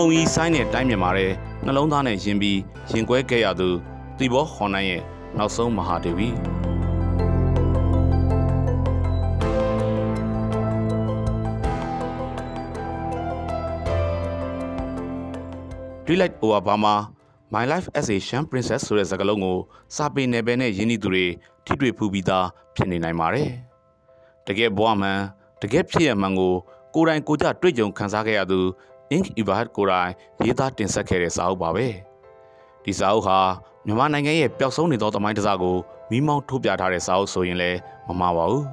မှုံကြီးဆိုင်တဲ့တိုင်းမြန်မာတဲ့နှလုံးသားနဲ့ယင်ပြီးရင်ကွဲခဲ့ရသူတီဘောဟွန်နိုင်ရဲ့နောက်ဆုံးမဟာဒေဝီဒီလိုက်အိုဘာမာ My Life as a Sham Princess ဆိုတဲ့စကားလုံးကိုစာပေနယ်ပယ်နဲ့ယဉ်ဤသူတွေထိတွေ့ဖူးပြီးသားဖြစ်နေနိုင်ပါတယ်။တကယ်ဘဝမှန်တကယ်ဖြစ်ရမှန်ကိုကိုယ်တိုင်ကိုယ်ကြတွေ့ကြုံခံစားခဲ့ရသူ Ink Ibahat ကိုယ်တိုင်ရေးသားတင်ဆက်ခဲ့တဲ့စာအုပ်ပါပဲ။ဒီစာအုပ်ဟာမြန်မာနိုင်ငံရဲ့ပျောက်ဆုံးနေသောသမိုင်းတစ်စကိုမိမောင်းထုတ်ပြထားတဲ့စာအုပ်ဆိုရင်လည်းမမှားပါဘူး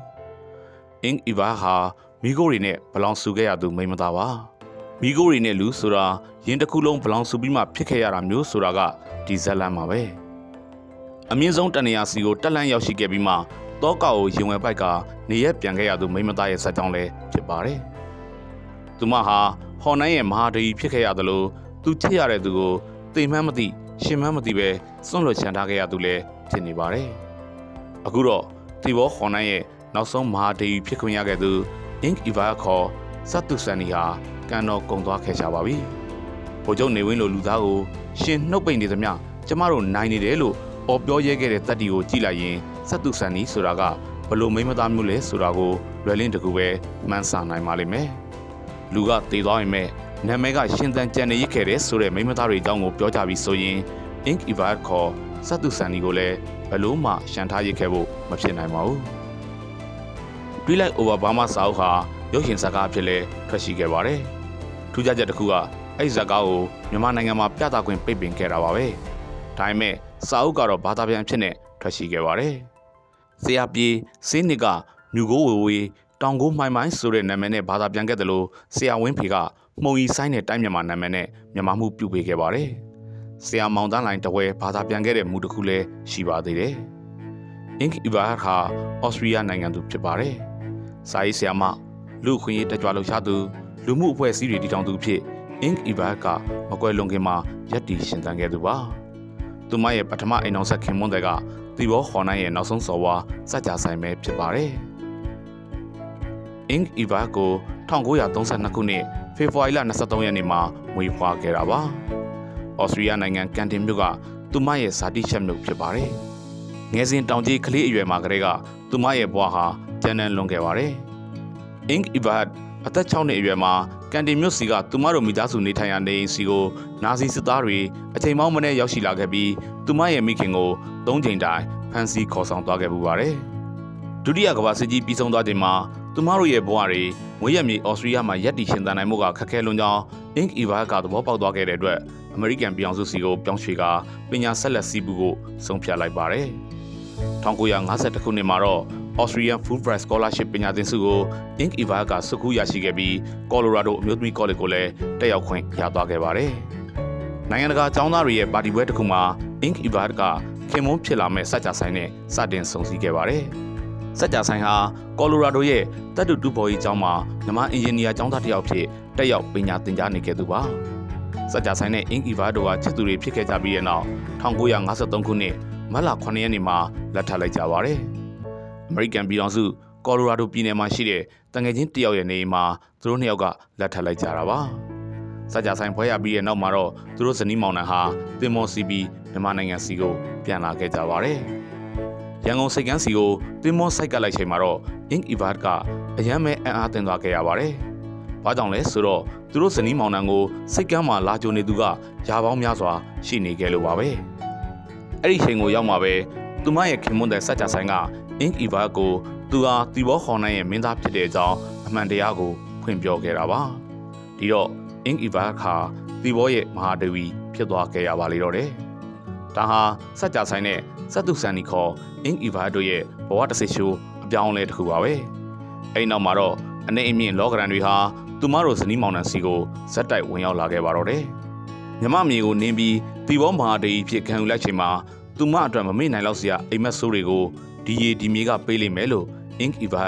။ Ink Ibahat ဟာမိခိုးတွေနဲ့ဘလောင်ဆူခဲ့ရသူမိမသားပါ။မိခိုးတွေနဲ့လူဆိုတာရင်တစ်ခုလုံးဘလောင်ဆူပြီးမှဖြစ်ခဲ့ရတာမျိုးဆိုတာကဒီဇက်လန်ပါပဲ။အမြင့်ဆုံးတနေရာစီကိုတက်လန့်ရောက်ရှိခဲ့ပြီးမှတောကောက်ကိုရင်ဝယ်ပိုက်ကနေရက်ပြန်ခဲ့ရသူမိမသားရဲ့ဇာတ်ကြောင်းလည်းဖြစ်ပါတယ်။သူမဟာ ဟော်နိုင်းရဲ့မဟာဒေကြီးဖြစ်ခဲ့ရသလိုသူချစ်ရတဲ့သူကိုတိမ်မှန်းမသိရှင်မှန်းမသိပဲစွန့်လွတ်ချန်ထားခဲ့ရသူလည်းဖြစ်နေပါတယ်။အခုတော့တီဘောဟော်နိုင်းရဲ့နောက်ဆုံးမဟာဒေကြီးဖြစ်ခွင့်ရခဲ့သူ Ink Eva ခေါ်စတ်တုဆန်နီဟာကန်တော်ကုံသွားခဲ့ကြပါပြီ။ဗိုလ်ချုပ်နေဝင်းလိုလူသားကိုရှင်နှုတ်ပိတ်နေသမျှကျမတို့နိုင်နေတယ်လို့အော်ပြောရဲခဲ့တဲ့တက်တီကိုကြည့်လိုက်ရင်စတ်တုဆန်နီဆိုတာကဘလို့မိမသားမျိုးလဲဆိုတာကိုလွယ်လင်းတကူပဲမှန်းဆနိုင်ပါလိမ့်မယ်။ လူကတည်သွားရင်မဲ့နာမည်ကရှင်သန်ကြံနေရခဲ့တဲ့ဆိုတဲ့မိမသားတွေအကြောင်းကိုပြောကြပြီးဆိုရင် Ink Eva ခေါ်စတ်တုဆန်နီကိုလည်းဘလို့မှရှန်ထားရခဲ့ဖို့မဖြစ်နိုင်ပါဘူး။တွေးလိုက် over Burma စာအုပ်ဟာရုပ်ရှင်ဇာတ်ကားအဖြစ်လဲထွက်ရှိခဲ့ပါတယ်။ထူးခြားချက်တစ်ခုကအဲ့ဒီဇာတ်ကားကိုမြန်မာနိုင်ငံမှာပြသခွင့်ပိတ်ပင်ခဲ့တာပါပဲ။ဒါပေမဲ့စာအုပ်ကတော့ဘာသာပြန်ဖြစ်နေထွက်ရှိခဲ့ပါတယ်။ဆရာပြေးစင်းနစ်ကမြူကိုဝေဝေ တောင်ကိုမှိုင်းမိုင်းဆိုတဲ့နာမည်နဲ့ဘာသာပြန်ခဲ့တယ်လို့ဆရာဝင်းဖေကမှုံရီဆိုင်တဲ့တိုင်းမြန်မာနာမည်နဲ့မြန်မာမှုပြုပေးခဲ့ပါတယ်။ဆရာမောင်တန်းလိုင်းတဝဲဘာသာပြန်ခဲ့တဲ့မူတစ်ခုလည်းရှိပါသေးတယ်။ Ink Ivar ဟာဩစတြေးလျနိုင်ငံသူဖြစ်ပါတယ်။စာရေးဆရာမလူခွင့်ရေးတက်ကြွလှုပ်ရှားသူလူမှုအဖွဲ့အစည်းတွေတည်ထောင်သူဖြစ် Ink Ivar ကမကွယ်လွန်ခင်မှာရက်တီရှင်သန်ခဲ့သူပါ။သူမရဲ့ပထမအိမ်အောင်ဆက်ခင်မွန်းတဲ့ကတီဘောဟော်နိုင်ရဲ့နောက်ဆုံးစော်ဝါစကြဆိုင်ပဲဖြစ်ပါတယ်။ Ink Ivar ကို1932ခုနှစ်ဖေဖော်ဝါရီလ23ရက်နေ့မှာမွေးဖွားခဲ့တာပါ။ဩစတြေးလျနိုင်ငံကန်တင်မြို့ကသူမရဲ့ဇာတိချက်မြို့ဖြစ်ပါတယ်။ငယ်စဉ်တောင်ကြီးကလေးအရွယ်မှာကလေးကသူမရဲ့ဘဝဟာကျန်းတန်းလွန်ခဲ့ပါတယ်။ Ink Ivat အသက်6နှစ်အရွယ်မှာကန်တင်မြို့စီကသူမတို့မိသားစုနေထိုင်ရာနေအိမ်စီကိုနာဇီစစ်သားတွေအချိန်မောင်းမနဲ့ရောက်ရှိလာခဲ့ပြီးသူမရဲ့မိခင်ကို၃ချိန်တိုင်ဖမ်းဆီးခေါ်ဆောင်သွားခဲ့ပူပါတယ်။ဒုတိယကမ္ဘာစစ်ကြီးပြီးဆုံးသွားချိန်မှာ သူမတို့ရဲ့ဘဝတွေငွေရမြေဩစတြေးလျမှာရက်တီရှင်သန်နိုင်မှုကခက်ခဲလွန်းကြောင်း Ink Eva ကသဘောပေါက်သွားခဲ့တဲ့အတွက်အမေရိကန်ပြည်အောင်စုစီကိုပြောင်းရွှေ့ကာပညာဆက်လက်စီးပူးဖို့ဆုံးဖြတ်လိုက်ပါတယ်။1952ခုနှစ်မှာတော့ Australian Fulbright Scholarship ပညာသင်ဆုကို Ink Eva ကစုခုရရှိခဲ့ပြီး Colorado အမျိုးသမီးကောလိပ်ကိုလည်းတက်ရောက်ခွင့်ရသွားခဲ့ပါတယ်။နိုင်ငံတကာကျောင်းသားတွေရဲ့ပါတီပွဲတစ်ခုမှာ Ink Eva ကခင်မုန်းဖြစ်လာမဲ့စัจ जा ဆိုင်နဲ့စတင်ဆုံစည်းခဲ့ပါတယ်။ စက်ကြဆိုင်ဟာကော်လိုရာဒိုရဲ့တက်တူတူဘော်ကြီးကျောင်းမှာမြန်မာအင်ဂျင်နီယာကျောင်းသားတစ်ယောက်ဖြစ်တက်ရောက်ပညာသင်ကြားနေခဲ့သူပါစက်ကြဆိုင်နဲ့အင်ကီဗာဒိုဟာချစ်သူတွေဖြစ်ခဲ့ကြပြီးတဲ့နောက်1953ခုနှစ်မတ်လ9ရက်နေ့မှာလက်ထပ်လိုက်ကြပါတယ်အမေရိကန်ပြည်ထောင်စုကော်လိုရာဒိုပြည်နယ်မှာရှိတဲ့တန်ငယ်ချင်းတစ်ယောက်ရဲ့နေအိမ်မှာသူတို့နှစ်ယောက်ကလက်ထပ်လိုက်ကြတာပါစကြဆိုင်ဖွဲရပြီးတဲ့နောက်မှာတော့သူတို့ဇနီးမောင်နှံဟာတင်မော်စီပီမြန်မာနိုင်ငံစီကိုပြန်လာခဲ့ကြပါတယ် ရန်ကုန်စိတ်ကန်းစီကိုတင်မောဆိုက်ကပ်လိုက်ချိန်မှာတော့ Ink Evad ကအယမ်းမဲ့အံ့အားသင်သွားခဲ့ရပါတယ်။ဘာကြောင့်လဲဆိုတော့သူတို့ဇနီးမောင်နှံကိုစိတ်ကန်းမှာလာကြုံနေသူကယာပေါင်းများစွာရှိနေခဲ့လို့ပါပဲ။အဲ့ဒီချိန်ကိုရောက်မှာပဲသူမရဲ့ခင်မွန်းတဲ့စัจ जा ဆိုင်က Ink Evad ကိုသူဟာတီဘောခေါ်နိုင်ရဲ့မင်းသားဖြစ်တဲ့အကြောင်းအမှန်တရားကိုဖွင့်ပြောခဲ့တာပါ။ဒီတော့ Ink Evad ခါတီဘောရဲ့မဟာဒေဝီဖြစ်သွားခဲ့ရပါလေတော့တယ်။ဒါဟာစัจ जा ဆိုင်နဲ့ စတ်တုဆန်နီခေါ် Ink Eva တို့ရဲ့ဘဝတစ်စိရှိုးအပြောင်းလဲတစ်ခုပါပဲ။အဲဒီနောက်မှာတော့အနေအမြင့်လောကရန်တွေဟာသူမတို့ဇနီးမောင်နှံစီကိုဇက်တိုက်ဝင်ရောက်လာခဲ့ပါတော့တယ်။မြမမြေကိုနင်းပြီးတီဘောမဟာဒေကြီးဖြစ်ခံယူလိုက်ချိန်မှာသူမအတွက်မမေ့နိုင်လောက်စရာအိမ်မက်ဆိုးတွေကိုဒီရီဒီမြေကပေးလိမ့်မယ်လို့ Ink Eva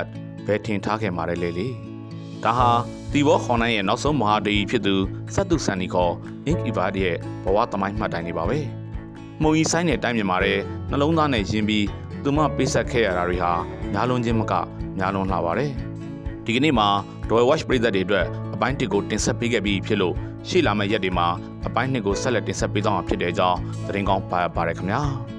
ဘယ်ထင်ထားခဲ့မှာလဲလေလေ။ဒါဟာတီဘောခွန်နိုင်ရဲ့နောက်ဆုံးမဟာဒေကြီးဖြစ်သူစတ်တုဆန်နီခေါ် Ink Eva ရဲ့ဘဝသမိုင်းမှတ်တိုင်တွေပါပဲ။ မှုံကြီးဆိုင်တဲ့တိုင်းမြန်မာတဲ့နှလုံးသားနဲ့ယဉ်ပြီးသူမပေးဆက်ခဲ့ရတာတွေဟာညာလွန်ခြင်းမကညာလွန်လှပါတယ်။ဒီကနေ့မှာ Royal Watch ပြည်သက်တွေအတွက်အပိုင်းတစ်ကိုတင်ဆက်ပေးခဲ့ပြီးဖြစ်လို့ရရှေ့လာမယ့်ရက်တွေမှာအပိုင်းနှစ်ကိုဆက်လက်တင်ဆက်ပေးသွားမှာဖြစ်တဲ့အကြောင်းသတင်းကောင်းပါပါရခင်ဗျာ။